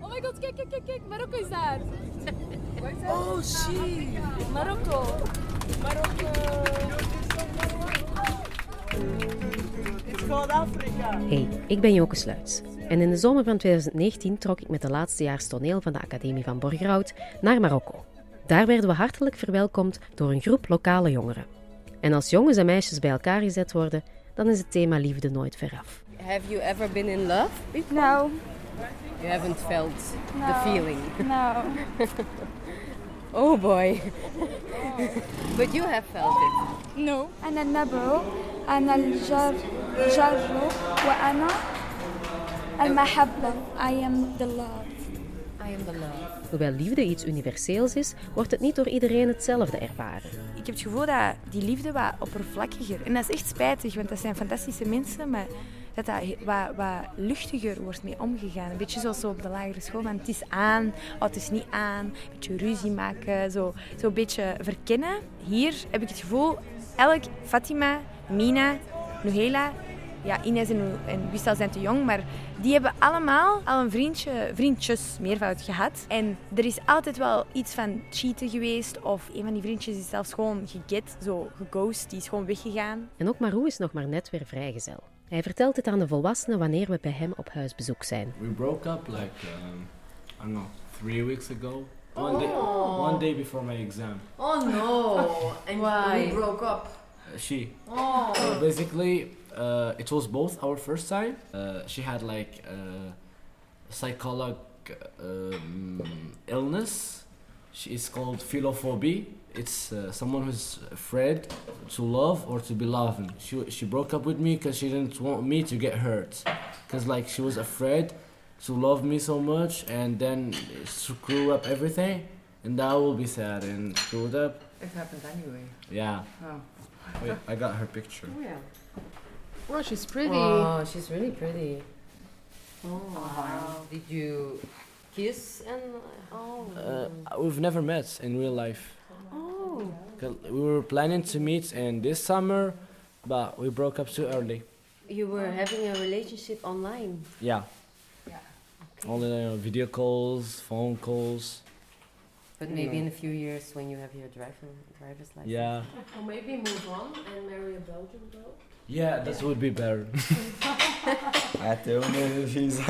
Oh my god, kijk, kijk, kijk, kijk. Marokko is daar. Oh shit. Marokko. Marokko. It's called Africa. Hey, ik ben Joke Sluits. En in de zomer van 2019 trok ik met de laatstejaars toneel van de Academie van Borgerhout naar Marokko. Daar werden we hartelijk verwelkomd door een groep lokale jongeren. En als jongens en meisjes bij elkaar gezet worden, dan is het thema liefde nooit veraf. Have you ever been in love? No, You haven't felt the No. feeling. no. Oh boy. but you have felt it. No. أنا النبع أنا الجر جرو وأنا المحبة I am the love I am the love. Hoewel liefde iets universeels is, wordt het niet door iedereen hetzelfde ervaren. Ik heb het gevoel dat die liefde wat oppervlakkiger... En dat is echt spijtig, want dat zijn fantastische mensen, maar dat dat wat, luchtiger wordt mee omgegaan. Een beetje zoals zo op de lagere school, van het is aan, oh, het is niet aan. Een beetje ruzie maken, zo, zo een beetje verkennen. Hier heb ik het gevoel, elk Fatima, Mina, Nuhela... Ja, Ines en, en Wissel zijn te jong, maar die hebben allemaal al een vriendje, vriendjes meervoud gehad. En er is altijd wel iets van cheaten geweest. Of een van die vriendjes is zelfs gewoon geget, zo geghost. Die is gewoon weggegaan. En ook Marou is nog maar net weer vrijgezel. Hij vertelt het aan de volwassenen wanneer we bij hem op huisbezoek zijn. We broke up like um, I don't know three weeks ago. One day, one day before my exam. Oh no. And Why? we broke up. Uh, she Oh. basically uh, it was both our first time. Uh, she had like uh, psychological um, illness. She is called philophobia. It's uh, someone who's afraid to love or to be loved. She she broke up with me because she didn't want me to get hurt. Because like she was afraid to love me so much and then screw up everything, and that will be sad and screwed up. It happened anyway. Yeah. Oh. Wait, I got her picture. Oh yeah. Well, she's pretty. Oh, she's really pretty. Oh wow. Did you kiss and oh? Uh, we've never met in real life. oh. 'Cause We were planning to meet in this summer, but we broke up too early. You were having a relationship online. Yeah. Only uh, video calls, phone calls. But maybe in a few years when you have your driver driver's license. Yeah. Or maybe move on and marry a Belgian girl. Yeah, that would be better. Até o meu visa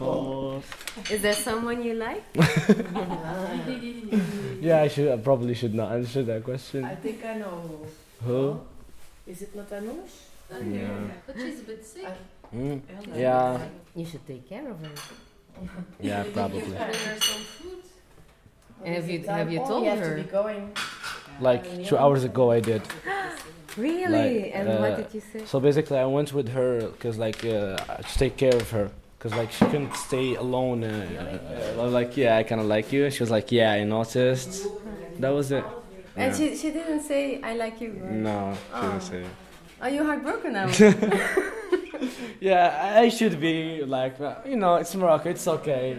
no. Is there someone you like? yeah, I should. I probably should not answer that question. I think I know. Who? Is it not Anoush? Yeah. But she's a bit sick. Mm. Yeah. You should take care of her. Yeah, probably. Bring her some food. And have you have you oh, told you have her? to be going. Like two hours ago, I did. Really? Like, and uh, what did you say? So basically, I went with her because like uh, to take care of her. Cause like she couldn't stay alone. Uh, uh, like, yeah, I kind of like you. She was like, yeah, I noticed. That was it. And Yeah. she she didn't say I like you. right? No, she didn't Oh. say. Are you heartbroken now? Yeah, I should be like, uh, you know, it's Morocco. It's okay.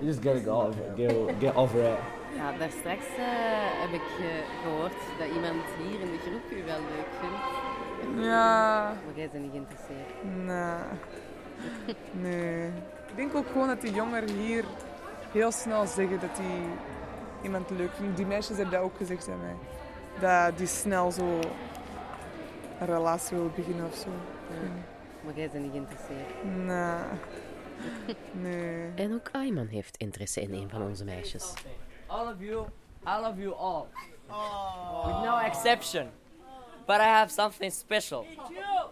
you just gotta go over, it, get, get over it. ja, daar straks eh, heb ik eh, gehoord dat iemand hier in de groep u wel leuk vindt. Ja, Maar jij bent niet geïnteresseerd. nee. Nee. Ik denk ook gewoon dat die jongeren hier heel snel zeggen dat die iemand leuk vinden. Die meisjes hebben dat ook gezegd aan mij. Dat die snel zo een relatie wil beginnen of zo. Maar jij bent niet geïnteresseerd. Nee. Nee. En ook Ayman heeft interesse in een van onze meisjes. All of you, I love you all. With no exception. But I have something special.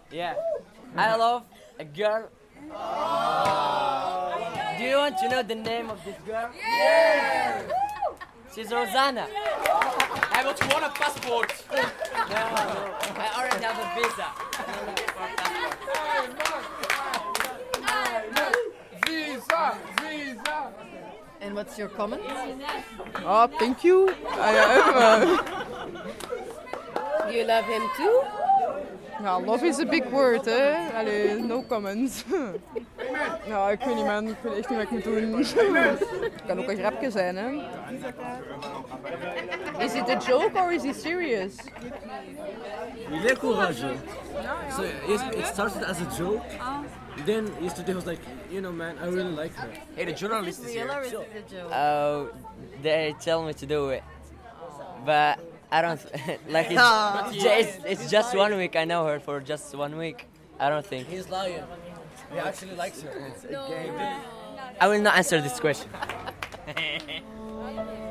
Yeah. I love a girl. Do you want to know the name of this girl? Yeah! She's Rosanna. I want want a passport. no, no. I already have a. Visa! Visa! And what's your comment? Oh, thank you. I am. You love him too? Ja, love is a big word, hè. Allee, no comments. Nou, ik weet niet man, ik weet echt niet wat ik moet doen. Het kan ook een grapje zijn, hè. Is it a joke or is he serious? Il est courageux. So it, it started as a joke. Uh. Then yesterday I was like, you know, man, I really like her. Hey, the journalist is here. Real or is it a joke? Oh, they tell me to do it. But I don't, like, it's, it's, it's just one week. I know her for just one week. I don't think. He's lying. He actually likes her. It's a game. I will not answer this question.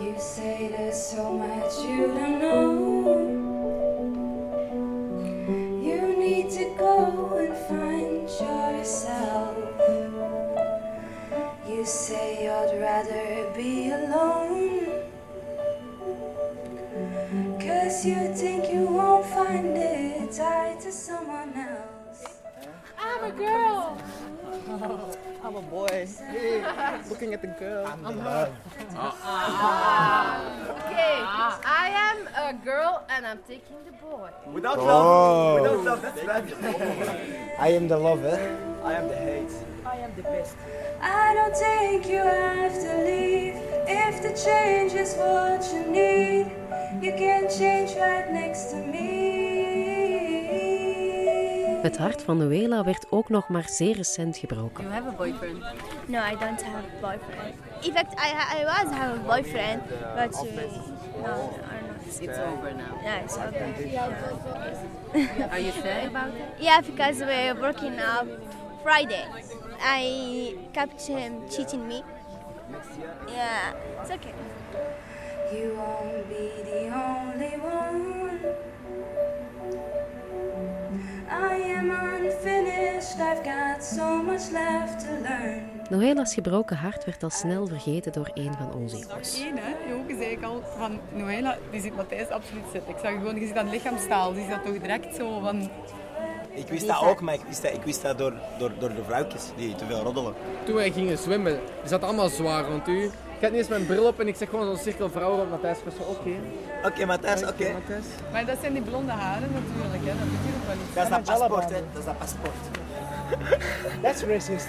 You say there's so much you don't know. You need to go and find yourself. You say you'd rather be alone. Cause you think you won't find it tied to someone else. I'm a girl. I'm a boy. Looking at the girl. I'm love. Uh-uh. Okay, I am a girl and I'm taking the boy. Without Oh. love, without love, that's bad. I am the lover. I am the hate. I am the best. I don't think you have to leave if the change is what you need. You can change right next to me. Het hart van Noela werd ook nog maar zeer recent gebroken. You have a boyfriend? No, I don't have a boyfriend. In fact, I, I was have a boyfriend, but uh, no, no, not. It's over now. Yeah, it's okay. Are you sad about it? Yeah, because we're working out Friday. I kept him cheating me. Yeah, it's okay. You won't be the only one. Learn. Noela's gebroken hart werd al snel vergeten door een van onze jongens. Eén, hè? Je ook zei ik al van Noëlla, die ziet Matthijs absoluut zitten. Ik zag gewoon, je ziet aan het lichaamstaal, die ziet dat toch direct zo van... Ik wist dat ook, maar ik wist dat, ik wist dat door, door, door de vrouwtjes die te veel roddelen. Toen wij gingen zwemmen, die zat allemaal zwaar rond u. Ik had niet eens mijn bril op en ik zeg gewoon zo'n cirkel vrouwen rond Matthijs. Ik was zo, oké. Oké, Matthijs, oké. Matthijs. Maar dat zijn die blonde haren natuurlijk, hè? dat doet hier ook wel iets. Dat is dat paspoort, hè. Dat is dat paspoort. That's racist.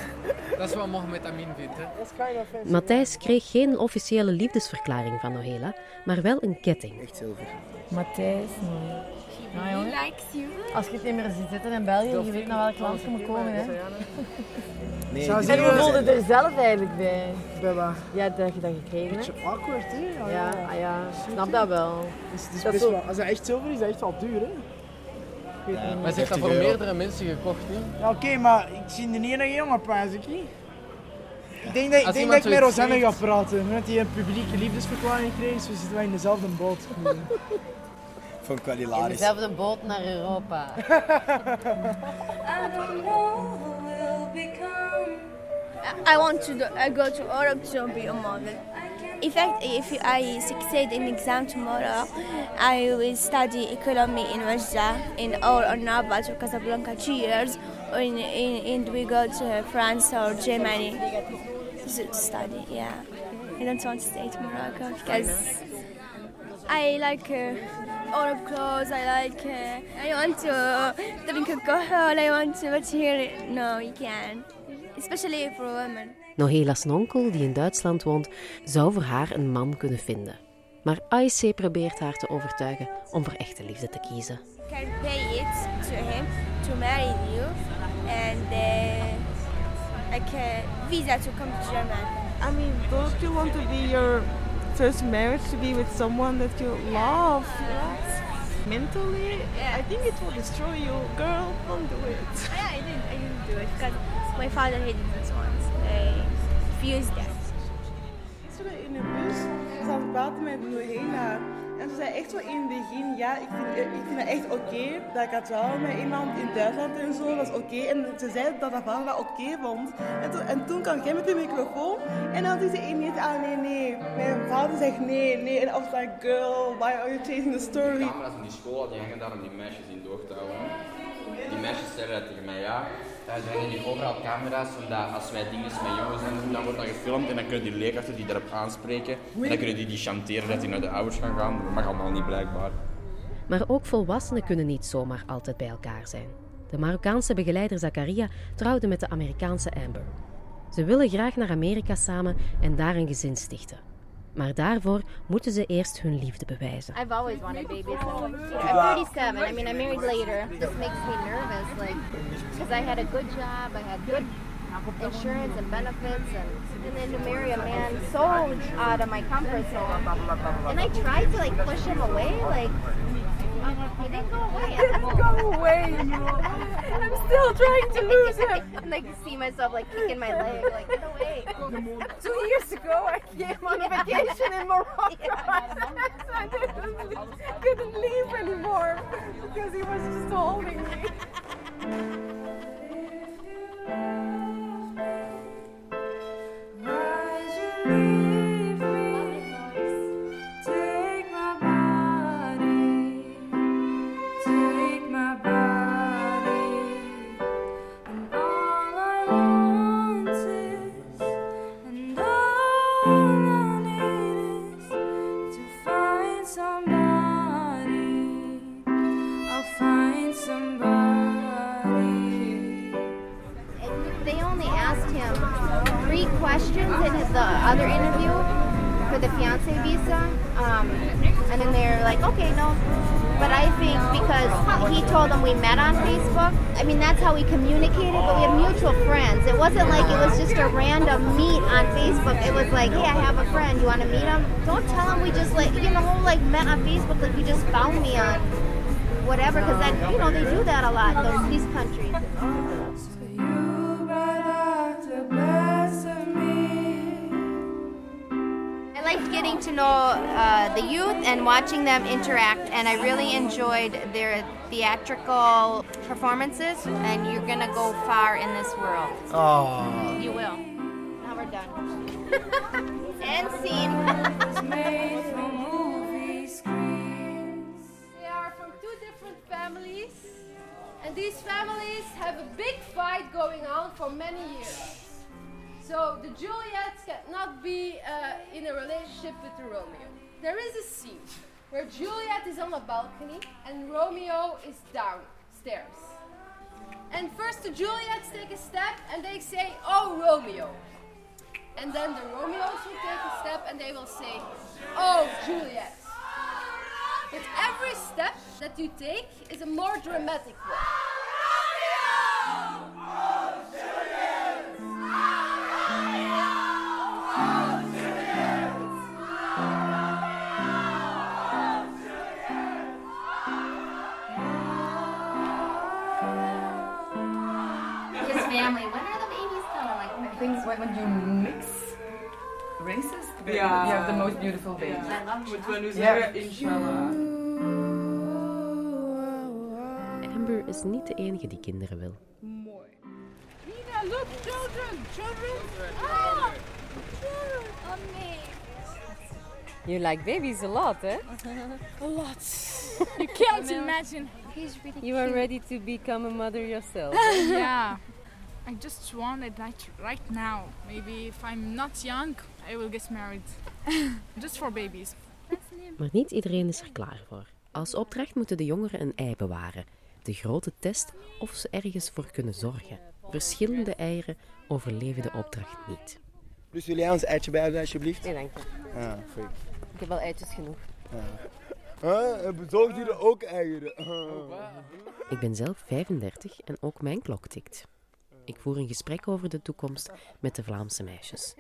Dat is wat Mohammed Amin vindt, hè. That's kind of offensive. Matthijs kreeg geen officiële liefdesverklaring van Noela, maar wel een ketting. Echt zilver. Matthijs, nee. Nou jongen, als je het niet meer ziet zitten in België, je weet naar welk land je moet komen. Hè. Nee, Zou die- ze- En hoe voelde je er zelf eigenlijk bij? Bij? Ja, dat je dat gekregen Beetje hebt. awkward, hè? Ja, ah ja, snap dat wel. Dus het is Dat wel, als dat echt zilver is, is dat echt wel duur, hè? Ik weet het niet. Maar ze heeft dat voor meerdere mensen gekocht, hè. Ja, oké, maar ik zie er niet een jongen pas, ik denk dat, ik, Als denk dat ik met Rosanne ga praten. Met die een publieke liefdesverklaring kreeg, dus we zitten wel in dezelfde boot. Vond ik wel In dezelfde boot naar Europa. I don't know who will become. I want to do, I go to Europe to be a model. In fact, if I succeed in exam tomorrow, I will study economy in Wajda in or or Rabat or Casablanca two years, or in, in, and we go to France or Germany to study. Yeah, I don't want to stay to Morocco because I like uh, Arab clothes. I like. Uh, I want to drink alcohol. I want to, but here, no, you can't. Especially for women. Noela's onkel, die in Duitsland woont, zou voor haar een man kunnen vinden. Maar AIC probeert haar te overtuigen om voor echte liefde te kiezen. can pay it to him to marry you and uh, like a visa to come to Germany. I mean, don't you want to be your first marriage to be with someone that you love? Mentally, I think it will destroy you. Girl, don't do it. Yeah, I didn't, I didn't do it because my father hated it once. I refused that. Gisteren in de bus zat ik praten met Nohela. En ze zei echt zo in het begin, ja, ik vind, ik vind het echt oké dat ik had trouwen met iemand in Duitsland en zo, dat is oké. En ze zei dat haar vader dat oké vond. En, en toen kwam jij met de microfoon en dan zei ze ineens, ah nee, nee. Mijn vader zegt nee, nee. En I was girl, why are you chasing the story? Die camera's in die school, die hangen daar om die meisjes in door te houden. Die meisjes dat tegen mij, ja. Er zijn hier overal camera's, omdat als wij dingen met jongens doen, dan wordt dat gefilmd en dan kunnen die leerkrachten die daarop aanspreken. En dan kunnen die die chanteren dat die naar de ouders gaan gaan. Dat mag allemaal niet blijkbaar. Maar ook volwassenen kunnen niet zomaar altijd bij elkaar zijn. De Marokkaanse begeleider Zakaria trouwde met de Amerikaanse Amber. Ze willen graag naar Amerika samen en daar een gezin stichten. Maar daarvoor moeten ze eerst hun liefde bewijzen. I've always wanted babies. I'm 37. I mean, I married later. This makes me nervous, like, because I had a good job, I had good insurance and benefits, and, and then to marry a man so out of my comfort zone. And I tried to like push him away, like. He didn't go away. Go away. I'm still trying to lose him. and like see myself like kicking my leg, like get away. Two years ago, I came on Yeah. vacation in Morocco. I didn't, couldn't leave anymore because he was just holding me. How we communicated. But we have mutual friends. It wasn't like it was just a random meet on Facebook. It was like, hey, I have a friend. You want to meet him? Don't tell him we just like you know like met on Facebook. Like you just found me on whatever, because that you know they do that a lot. Those these countries. To know uh, the youth and watching them interact, and I really enjoyed their theatrical performances. And you're gonna go far in this world. Oh. You will. Now we're done. and scene. Made for movie screens. They are from two different families, and these families have a big fight going on for many years. So the Juliets cannot be uh, in a relationship with the Romeo. There is a scene where Juliet is on a balcony and Romeo is downstairs. And first the Juliets take a step and they say, "Oh Romeo," and then the Romeos will take a step and they will say, "Oh Juliet." But every step that you take is a more dramatic one. The- Yeah. you have the most beautiful love Moeten we nu Ja. zeggen, inshallah. Amber is niet de enige die kinderen wil. Nina, look, children, children. Ah, children. Oh, nee. You like babies a lot, eh? A lot. You can't imagine. He's really You are ready to become a mother yourself. yeah. I just want it right, right now. Maybe if I'm not young, I will get married. just for babies. Maar niet iedereen is er klaar voor. Als opdracht moeten de jongeren een ei bewaren. De grote test of ze ergens voor kunnen zorgen. Verschillende eieren overleven de opdracht niet. Dus wil jij ons eitje bij hebben, alsjeblieft? Nee, dank je. Ah. Ik heb wel eitjes genoeg. Huh? En bezorgd hier ook eieren? Ik ben zelf 35 en ook mijn klok tikt. Ik voer een gesprek over de toekomst met de Vlaamse meisjes.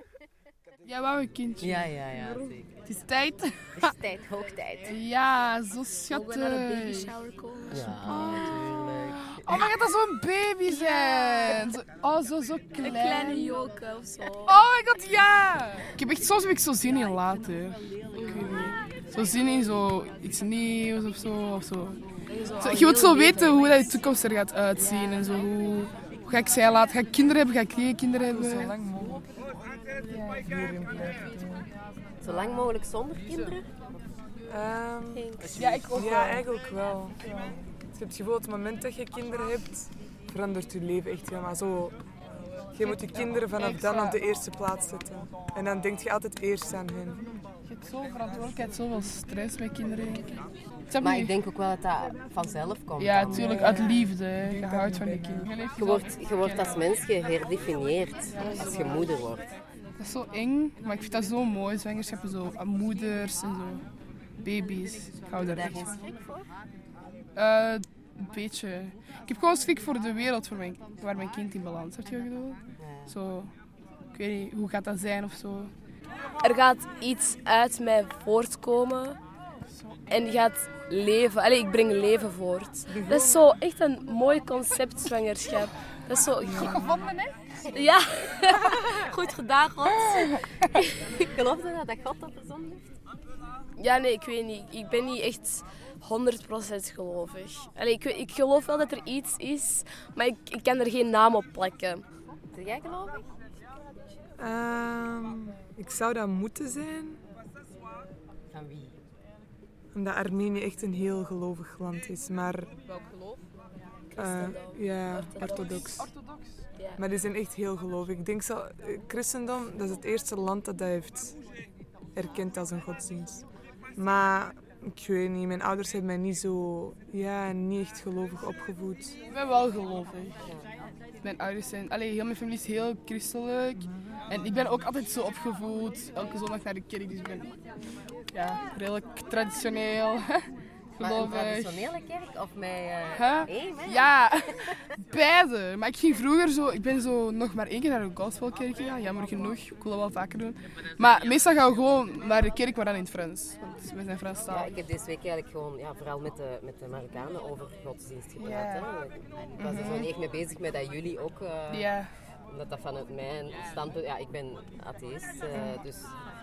Jij wou een kindje. Ja, ja, ja, zeker. Het is tijd. Het is tijd, hoog tijd. Ja, zo schattig. Mogen we naar de baby shower komen? Ja, natuurlijk. Oh my god, dat zou een baby zijn. Zo- Oh, zo, zo klein. Een kleine joke of zo. Oh my god, ja. Ik heb echt, soms heb ik zo zin in later. Ik weet niet. Zo zin in zo iets nieuws of zo. Of zo. Zo, je wilt zo weten hoe dat je toekomst er gaat uitzien. En zo, hoe ga ik zij laten? Ga ik kinderen hebben? Ga ik geen kinderen hebben? Zo lang mogelijk. Zo lang mogelijk zonder kinderen? Ehm, ja, ik ook ja, wel. eigenlijk wel. Je hebt het gevoel dat op het moment dat je kinderen hebt, verandert je leven echt helemaal zo. Je moet je kinderen vanaf dan op de eerste plaats zetten. En dan denk je altijd eerst aan hen. Je hebt zoveel verantwoordelijkheid, zoveel stress met kinderen. Maar ik denk ook wel dat dat vanzelf komt. Ja, dan. tuurlijk, uit liefde. Je houdt van je kinderen. Je wordt, je wordt als mens geherdefinieerd als je moeder wordt. Dat is zo eng, maar ik vind dat zo mooi. Zwangerschappen, zo aan moeders en zo. Baby's. Ik hou daar echt. Eh, een beetje. Ik heb gewoon schrik voor de wereld voor mijn, waar mijn kind in balans ik bedoel? Zo, ik weet niet, hoe gaat dat zijn of zo? Er gaat iets uit mij voortkomen en die gaat leven. Allee, ik breng leven voort. Dat is zo echt een mooi concept, zwangerschap. Dat is zo... Goed gevonden, hè? Ja, goed gedaan, God. Geloof je dat dat God dat verzonnen heeft? Ja, nee, ik weet niet. Ik ben niet echt 100% gelovig. Allee, ik, ik geloof wel dat er iets is, maar ik, ik kan er geen naam op plakken. Ben jij gelovig? Ehm, ik zou dat moeten zijn. Van wie? Omdat Armenië echt een heel gelovig land is. Maar Welk geloof? eh, ja, orthodox. Maar die zijn echt heel gelovig. Ik denk zo, eh, christendom, dat is het eerste land dat dat heeft erkend als een godsdienst. Maar ik weet niet, mijn ouders hebben mij niet zo, ja, niet echt gelovig opgevoed. Ik ben wel gelovig. Mijn ouders zijn, allee, heel mijn familie is heel christelijk. En ik ben ook altijd zo opgevoed, elke zondag naar de kerk. Dus ik ben ja, redelijk traditioneel. Maar een traditionele kerk of met eh Huh? hè? Ja, beide. Maar ik ging vroeger zo, ik ben zo nog maar één keer naar een gospelkerk gegaan, jammer genoeg. Ik wil dat wel vaker doen. Maar meestal gaan we gewoon naar de kerk, maar dan in het Frans. Want we zijn Frans Ja, ik heb deze week eigenlijk gewoon, ja, vooral met de, met de Marokkanen over godsdienst gepraat. Ja. Hè. Ik was er zo niet echt mee bezig met dat jullie ook... eh, Ja. Omdat dat vanuit mijn standpunt... Ja, ik ben atheïst, eh, dus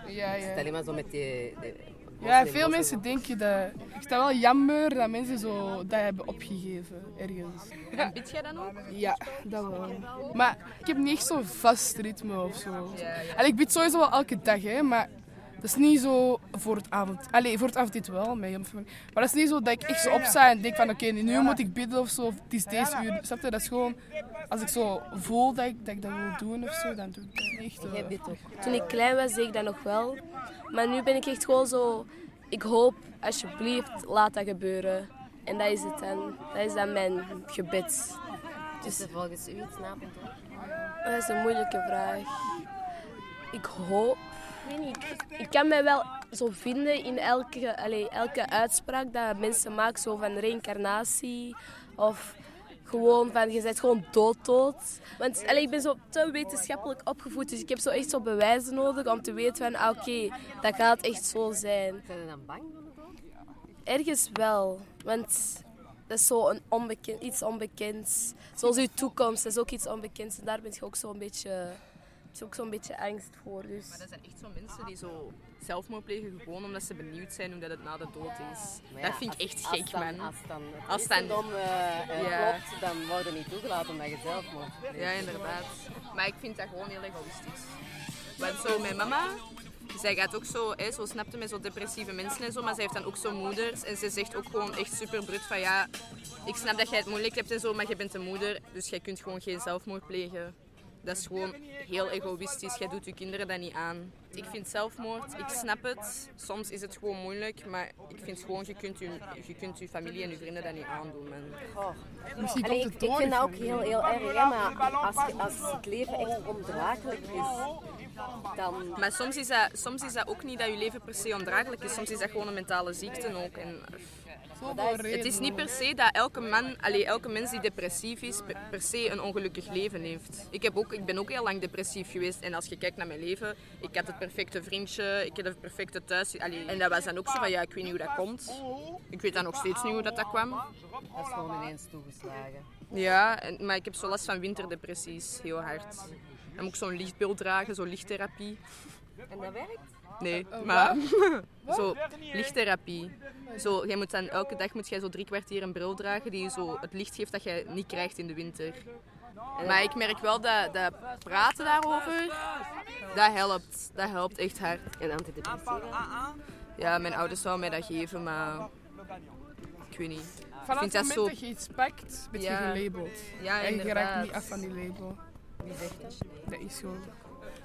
Ja, ik ja. zit alleen maar zo met die... die Ja, veel mensen denken dat... Ik vind dat wel jammer dat mensen zo dat hebben opgegeven, ergens. En bid jij dan ook? Ja, dat wel. Maar ik heb niet echt zo'n vast ritme of zo. Allee, ik bid sowieso wel elke dag, hè, maar dat is niet zo voor het avond. Allee, voor het avondeten wel, mijn familie. Maar dat is niet zo dat ik echt zo opsta en denk van oké, nu moet ik bidden of zo, of het is deze uur. Snap je? Dat is gewoon, als ik zo voel dat ik dat, ik dat wil doen of zo, dan doe ik dat echt. Ik eh. heb Toen ik klein was, deed ik dat nog wel. Maar nu ben ik echt gewoon zo... Ik hoop, alsjeblieft, laat dat gebeuren. En dat is het dan. Dat is dan mijn gebed. Dus er volgens u iets na hoor. Dat is een moeilijke vraag. Ik hoop... Ik weet niet, ik, ik kan mij wel zo vinden in elke, allee, elke uitspraak dat mensen maken, zo van reïncarnatie of gewoon van je bent gewoon dood dood. Want allee, ik ben zo te wetenschappelijk opgevoed, dus ik heb zo echt zo bewijzen nodig om te weten van ah, oké, dat gaat echt zo zijn. Zijn je dan bang voor de dood? Ergens wel, want dat is zo een onbekend, iets onbekends. Zoals uw toekomst, dat is ook iets onbekends en daar ben je ook zo'n beetje, heb je ook zo'n beetje angst voor. Dus. Maar dat zijn echt zo mensen die zo zelfmoord plegen gewoon omdat ze benieuwd zijn hoe dat het na de dood is. Maar ja, dat vind ik echt als gek, dan- man. Als dan het Als dan- christendom eh, eh, Ja. klopt, dan worden niet toegelaten omdat je zelf moet. Ja, inderdaad. Maar ik vind dat gewoon heel egoïstisch. Want zo, mijn mama, zij gaat ook zo, hè, zo snapte met zo depressieve mensen en zo, maar zij heeft dan ook zo moeders. En ze zegt ook gewoon echt super brut van ja, ik snap dat jij het moeilijk hebt en zo, maar je bent een moeder, dus jij kunt gewoon geen zelfmoord plegen. Dat is gewoon heel egoïstisch. Jij doet je kinderen dat niet aan. Ik vind zelfmoord, ik snap het. Soms is het gewoon moeilijk, maar ik vind gewoon, je kunt je, je, kunt je familie en je vrienden dat niet aandoen. Man. Allee, ik, ik vind dat ook heel, heel erg, hè, maar als, je, als het leven echt ondraaglijk is, dan... Maar soms is, dat, soms is dat ook niet dat je leven per se ondraaglijk is. Soms is dat gewoon een mentale ziekte ook. En, het is niet per se dat elke man, allee, elke mens die depressief is, per, per se een ongelukkig leven heeft. Ik, heb ook, ik ben ook heel lang depressief geweest. En als je kijkt naar mijn leven, ik had het perfecte vriendje, ik had het perfecte thuis. Allee, en dat was dan ook zo van, ja, ik weet niet hoe dat komt. Ik weet dan nog steeds niet hoe dat, dat kwam. Dat is gewoon ineens toegeslagen. Ja, en, maar ik heb zo last van winterdepressies, heel hard. Dan moet ik zo'n lichtbeeld dragen, zo'n lichttherapie. En dat werkt? Nee, Oh, maar wat? zo lichttherapie. Zo, jij moet dan, elke dag moet jij zo drie kwartier een bril dragen die je zo het licht geeft dat je niet krijgt in de winter. Maar ik merk wel dat, dat praten daarover, dat helpt. Dat helpt echt hard. En antidepressiva? Ja, mijn ouders zouden mij dat geven, maar ik weet niet. Vanaf vind het dat moment zo... dat je iets pakt, ben je Ja. gelabeld. Ja, en je raakt niet af van die label. Wie zegt dat? Dat is zo.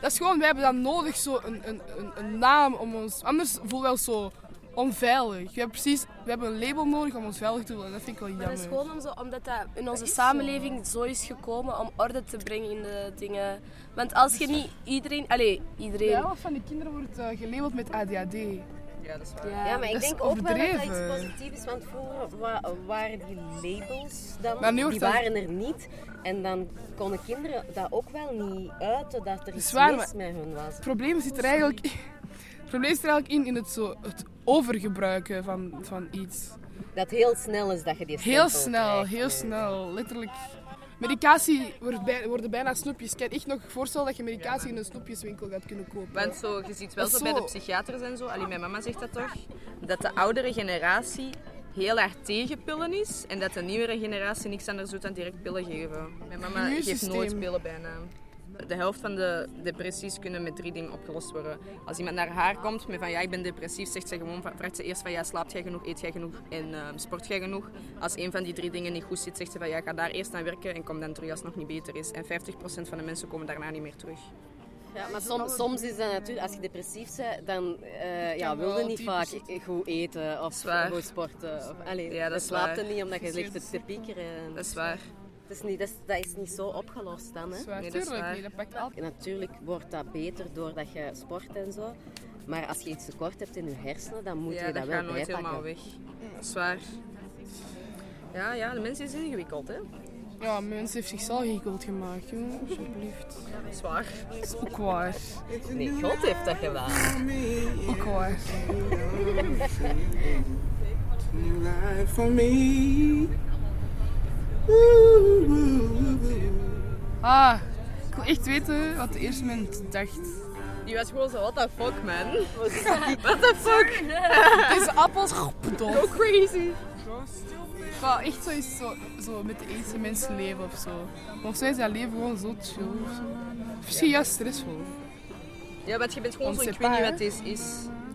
Dat is gewoon, wij hebben dan nodig, zo een, een, een, een naam om ons... Anders voelen we ons zo onveilig. We hebben, precies, we hebben een label nodig om ons veilig te voelen. Dat vind ik wel Maar jammer. dat is gewoon om zo, omdat dat in onze samenleving zo is gekomen om orde te brengen in de dingen. Want als je niet iedereen... Allee, De iedereen... helft van die kinderen wordt eh, gelabeld met ADHD. Ja, dat is waar. Ja, Ja, maar ik denk ook wel dat dat iets positiefs is, want vroeger wa- waren die labels dan, Maar nu wordt die dat- waren er niet. En dan konden kinderen dat ook wel niet uiten, dat er iets mis met hun was. Het probleem zit er eigenlijk, het probleem zit er eigenlijk in, in het, zo, het overgebruiken van, van iets. Dat heel snel is dat je die Heel snel, krijgt. heel snel. Letterlijk. Medicatie wordt bij, worden bijna snoepjes. Ik kan echt nog voorstellen dat je medicatie in een snoepjeswinkel gaat kunnen kopen. Want zo, je ziet wel zo bij de psychiaters en zo, alleen mijn mama zegt dat toch, dat de oudere generatie heel erg tegen pillen is en dat de nieuwere generatie niks anders doet dan direct pillen geven. Mijn mama geeft nooit pillen bijna. De helft van de depressies kunnen met drie dingen opgelost worden. Als iemand naar haar komt met van ja, ik ben depressief, zegt ze gewoon, vraagt ze eerst van ja, slaapt jij genoeg, eet jij genoeg en ehm, sport jij genoeg. Als een van die drie dingen niet goed zit, zegt ze van ja, ga daar eerst aan werken en kom dan terug als het nog niet beter is. En 50% van de mensen komen daarna niet meer terug. Ja, maar soms, soms is dat natuurlijk, als je depressief bent, dan eh ja, wil je niet vaak goed eten of goed sporten. Of, allee, Ja, dat slaapt er niet omdat je ligt te, te piekeren. Dat is waar. Is niet, dat, is, dat is niet zo opgelost dan. Hè? Zwaar, Nee, dat is tuurlijk waar. niet, dat pakt altijd. Natuurlijk wordt dat beter doordat je sport en zo. Maar als je iets tekort hebt in je hersenen, dan moet ja, je dat, dat wel gaat nooit bijpakken. helemaal weg. Dat is waar. Ja, ja, de mens is ingewikkeld, hè. Ja, mensen heeft zichzelf ingewikkeld gemaakt, joh. Alsjeblieft. Zwaar. Dat is ook waar. Nee, God heeft dat gedaan. Ook waar. New life for me. Ah, ik wil echt weten wat de eerste mens dacht. Die was gewoon zo, what the fuck, man? What the fuck? Deze appels, dood. Go crazy. Ja, echt zo is zo, zo met de eerste mensen leven of zo. Volgens mij is dat leven gewoon zo chill of zo. Misschien juist stressvol. Ja, want je bent gewoon On zo, ik weet niet wat dit is. is.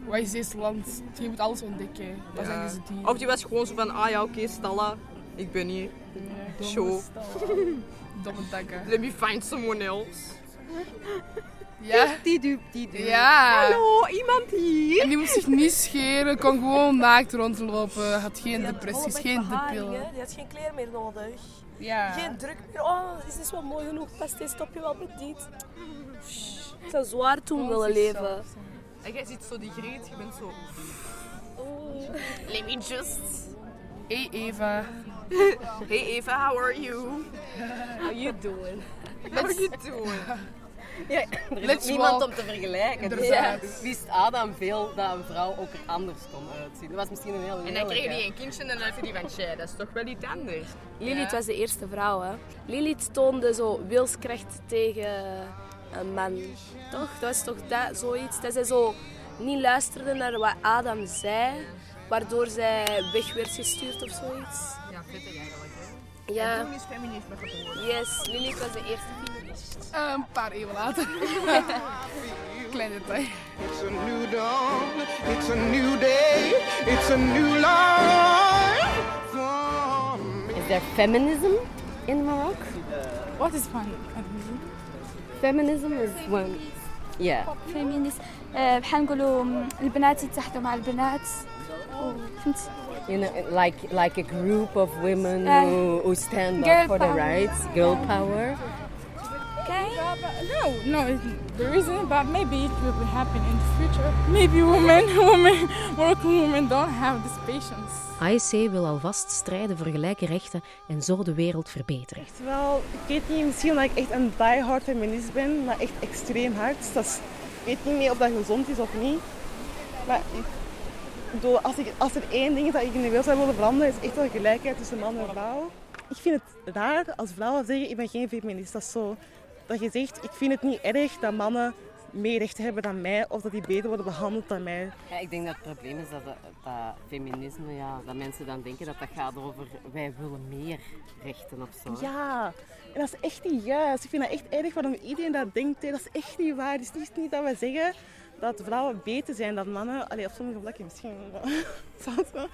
Wat is deze land? Je moet alles ontdekken. Wat zijn deze dieren? Of die was gewoon zo van, ah ja, oké, Stella, ik ben hier. Show. Domme takken. Let me find someone else. Ja? Die doet, die doet. Ja. Hallo, iemand hier? En die moest zich niet scheren, kon gewoon naakt rondlopen, had geen depressies, geen depillen. Die had geen kleren meer nodig. Ja. Geen druk meer. Oh, is dit wel mooi genoeg? Past dit? Stop je wel met dit? Ik zou zwaar toen willen leven. En jij ziet zo die greet, je bent zo... Let me just... Hey Eva. Hey Eva, how are you? How you doing? How are you doing? Ja, er is Let's ook niemand walk. om te vergelijken. Dus ja, wist Adam veel dat een vrouw ook er anders kon uitzien. Dat was misschien een heel En dan kreeg hij een kindje en dan had hij die van, tja, dat is toch wel iets anders. Lilith was de eerste vrouw, hè. Lilith toonde zo wilskracht tegen een man. Toch? Dat was toch dat, zoiets? Dat zij zo niet luisterde naar wat Adam zei, waardoor zij weg werd gestuurd of zoiets. Ja. En toen is feminisme geboren. Yes, Lilith was de eerste feminist. Eh, een paar eeuwen later. Klein detail. It's a new dawn, it's a new day, it's a new life for me. Is there feminism in Morocco? What is feminism? Feminism is when... Yeah. فيمينيست آه، بحال نقولوا البنات يتحدوا مع البنات فهمت You know, like like a group of women Uh, who, who stand up for the power. rights, girl power. No, no, it- there isn't, but maybe it will happen in the future. Maybe women, women, Moroccan women don't have this patience. AEC wil alvast strijden voor gelijke rechten en zo de wereld verbeteren. Wel, ik weet niet, misschien omdat ik echt een diehard feminist ben, maar echt extreem hard. Dat is, ik weet niet meer of dat gezond is of niet. Maar ik bedoel, als, ik, als er één ding is dat ik in de wereld zou willen veranderen, is echt wel gelijkheid tussen man en vrouw. Ik vind het raar als vrouwen zeggen, ik ben geen feminist. Dat is zo, dat je zegt, ik vind het niet erg dat mannen meer rechten hebben dan mij, of dat die beter worden behandeld dan mij. Ja, ik denk dat het probleem is dat, dat, dat feminisme, ja, dat mensen dan denken dat dat gaat over wij willen meer rechten of zo. Ja, en dat is echt niet juist. Ik vind dat echt erg waarom iedereen dat denkt. hè. Dat is echt niet waar. Het is niet, niet dat we zeggen dat vrouwen beter zijn dan mannen. Allee, op sommige vlakken misschien. Wel.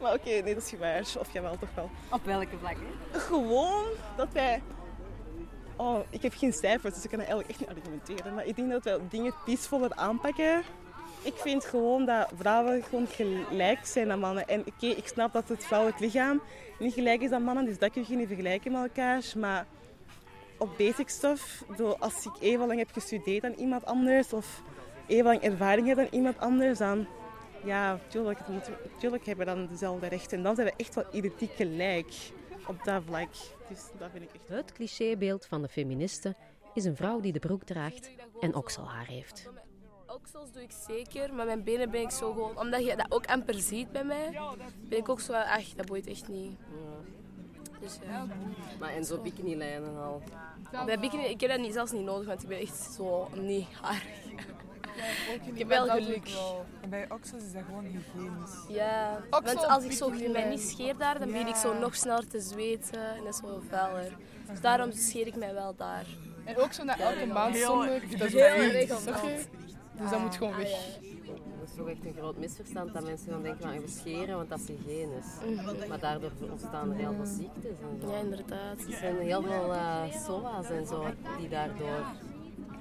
Maar oké, nee, dat is niet waar. Of jawel, toch wel. Op welke vlakken? Gewoon dat wij oh, ik heb geen cijfers, dus ik kan eigenlijk echt niet argumenteren. Maar ik denk dat we dingen peacevoller aanpakken. Ik vind gewoon dat vrouwen gewoon gelijk zijn aan mannen. En oké, ik snap dat het vrouwelijk lichaam niet gelijk is aan mannen, dus dat kun je niet vergelijken met elkaar. Maar op basic stuff, als ik even lang heb gestudeerd aan iemand anders of even lang ervaring heb dan iemand anders, dan ja, tuurlijk, het moet, tuurlijk hebben we dan dezelfde rechten. En dan zijn we echt wel identiek gelijk op dat vlak. Dus dat vind ik echt... Het clichébeeld van de feministe is een vrouw die de broek draagt en okselhaar heeft. Oksels doe ik zeker, maar mijn benen ben ik zo gewoon... Omdat je dat ook amper ziet bij mij, ben ik ook zo... Ach, dat boeit echt niet. Dus ja. Maar en zo bikinilijnen al. Bij bikini, ik heb dat niet, zelfs niet nodig, want ik ben echt zo niet harig. Ik heb wel geluk. En bij oksels is dat gewoon hygiënisch. Ja, Oksel, want als ik zo mij niet scheer daar, dan begin ik zo nog sneller te zweten en dat is zo vuiler. Dus daarom scheer ik mij wel daar. En ook zo na elke maand zondag. Dat is heel regelmatig. Dus dat moet gewoon weg. Dat is toch echt een groot misverstand dat mensen gaan denken van we scheren, want dat is hygiënisch. Mhm. Maar daardoor ontstaan er heel veel ziektes en zo. Ja, inderdaad. Er zijn heel veel eh SOA's en zo die daardoor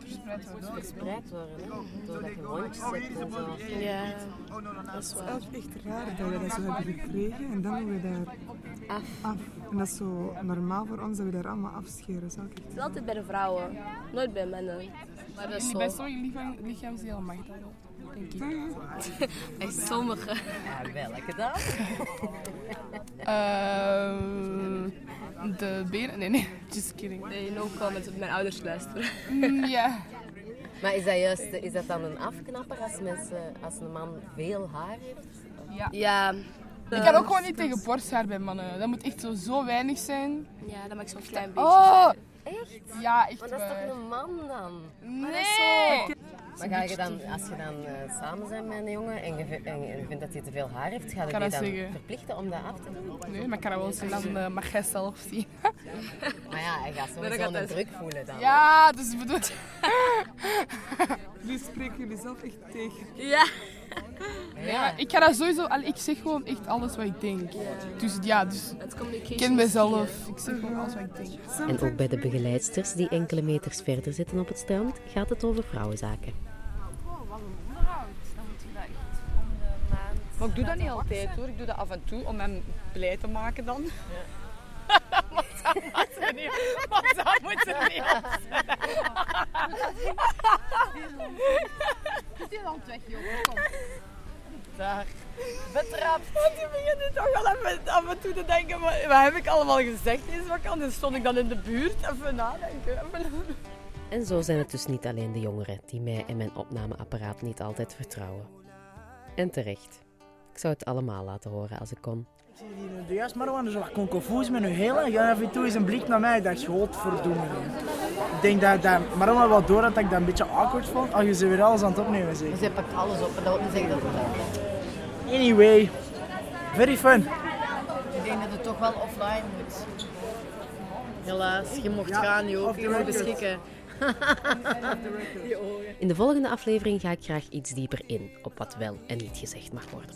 verspreid worden. Hè? Doordat je hondjes hebt en zo. Ja, dat is Het waar. is echt raar dat we dat zo hebben gekregen en dan doen we daar af. En dat is zo normaal voor ons dat we daar allemaal afscheren. Dat is ook echt... Het is altijd bij de vrouwen, nooit bij mannen. Maar dat is Bij zo. sommige lichaam, lichaamsdelen mag dat wel, denk ik. Echt sommige. Ja, welke dan? Ehm, de benen? Nee, nee, just kidding. Nee, no comment op mijn ouders luisteren. Mm, ja. Maar is dat juist is dat dan een afknapper als, mensen, als een man veel haar heeft? Ja. Ja. Ik kan ook gewoon niet tegen borsthaar bij mannen. Dat moet echt zo, zo weinig zijn. Ja, dat mag zo'n klein beetje Oh! Echt? Ja, echt Maar dat is waar. toch een man dan? Nee! Maar ga je dan, als je dan eh, samen bent met een jongen en je, vindt- en je vindt dat hij te veel haar heeft, ga je die dat dan zeggen. verplichten om dat af te doen? Nee, maar ik kan dat wel zien, dan eh, mag jij zelf zien. Maar ja, hij gaat sowieso gaat een hij- druk voelen dan. Ja, dus ik bedoel... Nu spreken jullie zelf echt tegen. Ja. Maar ik ga dat sowieso... allee, Ik zeg gewoon echt alles wat ik denk. Dus ja, dus... Ik ken mezelf. Ik zeg gewoon alles wat ik denk. En ook bij de begeleidsters die enkele meters verder zitten op het strand gaat het over vrouwenzaken. Maar ik doe dat niet altijd hoor. Ik doe dat af en toe om hem blij te maken dan. maar dat moet ze niet. Maar dat moet ze niet die hand weg, jongen. Kom. Daar. Betrapt. Want je begint toch wel even af en toe te denken, maar wat heb ik allemaal gezegd deze vakantie? Dus stond ik dan in de buurt even nadenken. Even... En zo zijn het dus niet alleen de jongeren die mij en mijn opnameapparaat niet altijd vertrouwen. En terecht. Ik zou het allemaal laten horen als ik kon. De juiste maar waren zo wat concofoes met hun hele. Ja, af en toe is een blik naar mij. Ik dacht, godverdomme. Ik denk dat, dat Maroma wel door had dat ik dat een beetje awkward vond. Als je ze weer alles aan het opnemen zegt. Dus je pakt alles op en dat wil niet zeggen dat het. Anyway, very fun. Ik denk dat het toch wel offline moet. Helaas, je mocht gaan, je ook, je beschikken. In de volgende aflevering ga ik graag iets dieper in op wat wel en niet gezegd mag worden.